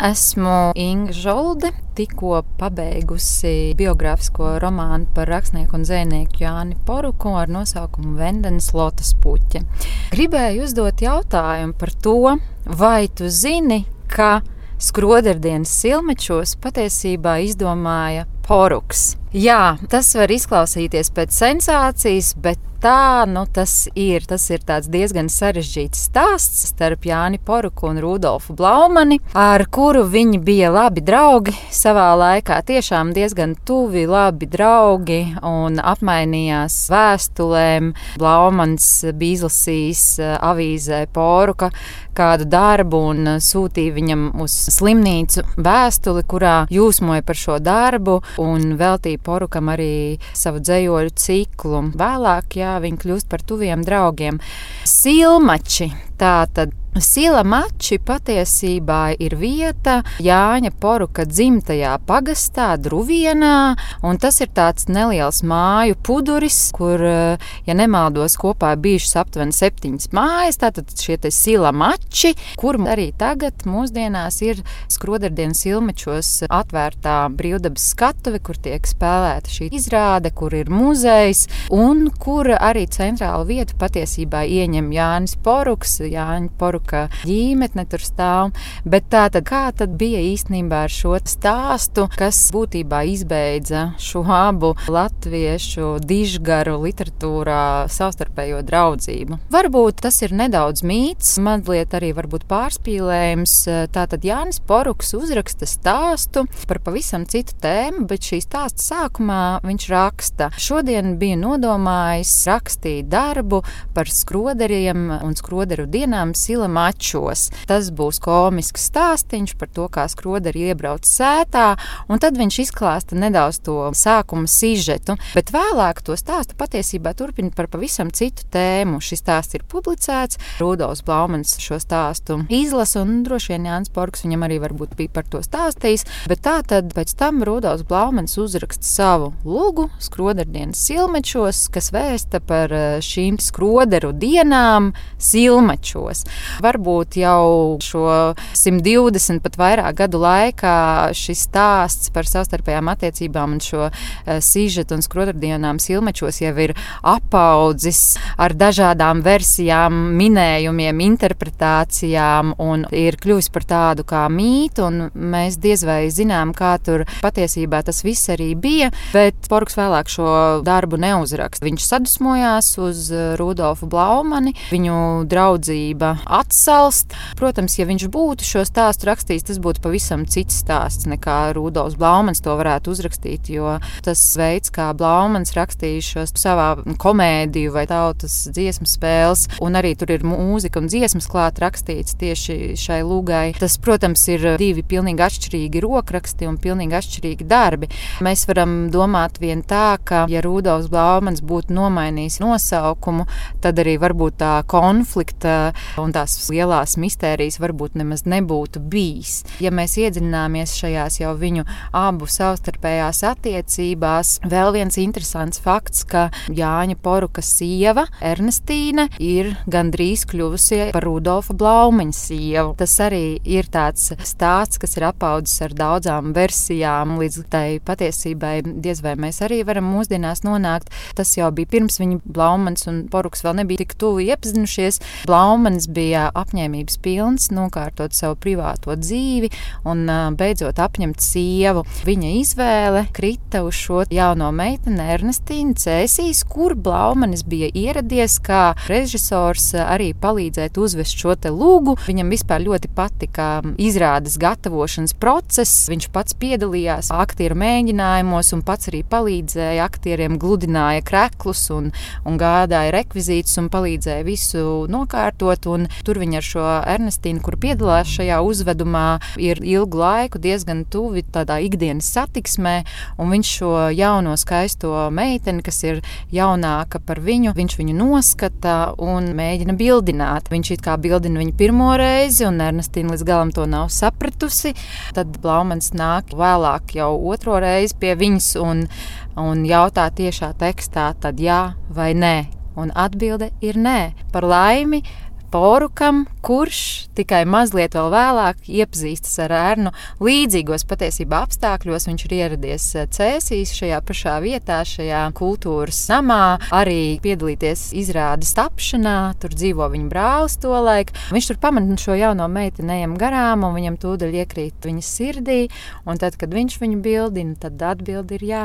Esmu Inga Žolde, tikko pabeigusi biogrāfisko romānu par rakstnieku un zvejnieku Jāni Poruku ar nosaukumu Vendenes Lotas puķe. Gribēju uzdot jautājumu par to, vai tu zini, ka skroderdienas silmečos patiesībā izdomāja Poruks. Jā, tas var izklausīties pēc sensācijas, bet tā nu, tas ir. Tas ir diezgan sarežģīts stāsts starp Jāni Poruku un Rudolfu Blaumani, ar kuru viņi bija labi draugi savā laikā. Tiešām diezgan tuvi, labi draugi un apmainījās vēstulēm. Blaumans bija izlasījis eh, avīzē Poruka kādu darbu un sūtīja viņam uz slimnīcu vēstuli, kurā jūsmoja par šo darbu un veltīja Porukam arī savu dzējoļu ciklu. Vēlāk, jā, viņi kļūst par tuviem draugiem. Silmači, tā tad Sila mači patiesībā ir vieta Jāņa Poruka dzimtajā pagastā, Druvienā, un tas ir tāds neliels māju puduris, kur, ja nemaldos, kopā bijušas aptuveni septiņas mājas, tātad šie te sila mači, kur arī tagad mūsdienās ir skrodardienas ilmečos atvērtā brīvdabas skatuve, kur tiek spēlēta šī izrāde, kur ir muzejs, un kur arī centrālu vietu patiesībā ieņem Jānis Poruks, Jāņa Poruka ka ģimene tur stāv. Bet tā tad, kā tad bija īstenībā ar šo stāstu, kas būtībā izbeidza šo abu latviešu dižgaru literatūrā savstarpējo draudzību? Varbūt tas ir nedaudz mīts, mazliet arī pārspīlējums. Tātad Jānis Poruks uzraksta stāstu par pavisam citu tēmu, bet šī stāsta sākumā viņš raksta. Šodien bija nodomājis rakstīt darbu par skroderiem un skroderu dienām Sila mačos. Tas būs komisks stāstījums par to, kā skroderi iebrauc sētā, un tad viņš izklāsta nedaudz to sākuma sižetu, bet vēlāk to stāstu patiesībā turpina par pavisam citu tēmu. Šis stāsts ir publicēts, Rudolfs Blaumans šo stāstu izlasa, un droši vien Jānis Porks viņam arī varbūt bija par to stāstījis, bet tā tad pēc tam Rudolfs Blaumans uzraksta savu lugu skroderdienas silmečos, kas vēsta par eh, šīm skroderu dienām silmečos varbūt jau šo 120 pat vairāk gadu laikā šis stāsts par savstarpējām attiecībām un šo uh, sižetu un skrotardienām silmečos jau ir apaudzis ar dažādām versijām, minējumiem, interpretācijām un ir kļuvis par tādu kā mītu, un mēs diez vai zinām, kā tur patiesībā tas viss arī bija, bet Porks vēlāk šo darbu neuzraksta. Viņš sadusmojās uz Rudolfu Blaumani, viņu draudzība atsāca atsalst. Protams, ja viņš būtu šo stāstu rakstījis, tas būtu pavisam cits stāsts nekā Rudolfs Blaumans to varētu uzrakstīt. Jo tas veids, kā Blaumans rakstīja šo savā komēdiju vai tautas dziesmu spēles, un arī tur ir mūzika un dziesmas klāt rakstīts tieši šai lūgai. Tas, protams, ir divi pilnīgi atšķirīgi rokraksti un pilnīgi atšķirīgi darbi. Mēs varam domāt vien tā, ka, ja Rudolfs Blaumans būtu nomainījis nosaukumu, tad arī varbūt tā konflikta un tās lielās mistērijas varbūt nemaz nebūtu bijis. Ja mēs iedziļināmies šajās jau viņu abu savstarpējās attiecībās, vēl viens interesants fakts, ka Jāņa Poruka sieva Ernestīne ir gandrīz kļuvusi par Rudolfa Blaumaņa sievu. Tas arī ir tāds stāsts, kas ir apaudzis ar daudzām versijām, līdz tai patiesībai diez vai mēs arī varam mūsdienās nonākt. Tas jau bija pirms viņa Blaumans un Poruks vēl nebija tik tuvu iepazinušies. Blaumans bija apņēmības pilns nokārtot savu privāto dzīvi un beidzot apņemt sievu. Viņa izvēle krita uz šo jauno meiteni Ernestīnu Cēsīs, kur Blaumanis bija ieradies kā režisors arī palīdzēt uzvest šo te lūgu. Viņam vispār ļoti patika izrādes gatavošanas process. Viņš pats piedalījās aktieru mēģinājumos un pats arī palīdzēja aktieriem, gludināja kreklus un, un gādāja rekvizītus un palīdzēja visu nokārtot. Un tur viņa ar šo Ernestīnu, kur piedalās šajā uzvedumā, ir ilgu laiku diezgan tuvi tādā ikdienas satiksmē, un viņš šo jauno skaisto meiteni, kas ir jaunāka par viņu, viņš viņu noskata un mēģina bildināt. Viņš it kā bildina viņu pirmo reizi, un Ernestīna līdz galam to nav sapratusi. Tad Blaumans nāk vēlāk jau otro reizi pie viņas un, un jautā tiešā tekstā, tad jā vai nē. Un atbilde ir nē. Par laimi Porukam, kurš tikai mazliet vēlāk iepazīstas ar ērnu līdzīgos patiesībā apstākļos. Viņš ir ieradies eh, Cēsīs, šajā pašā vietā, šajā kultūras samā, arī piedalīties izrādes tapšanā. Tur dzīvo viņa brālis to laiku. Viņš tur pamanīja šo jauno meiteni ejam garām, un viņam tūdaļ iekrīt viņas sirdī. Un tad, kad viņš viņu bildina, tad atbildi ir jā.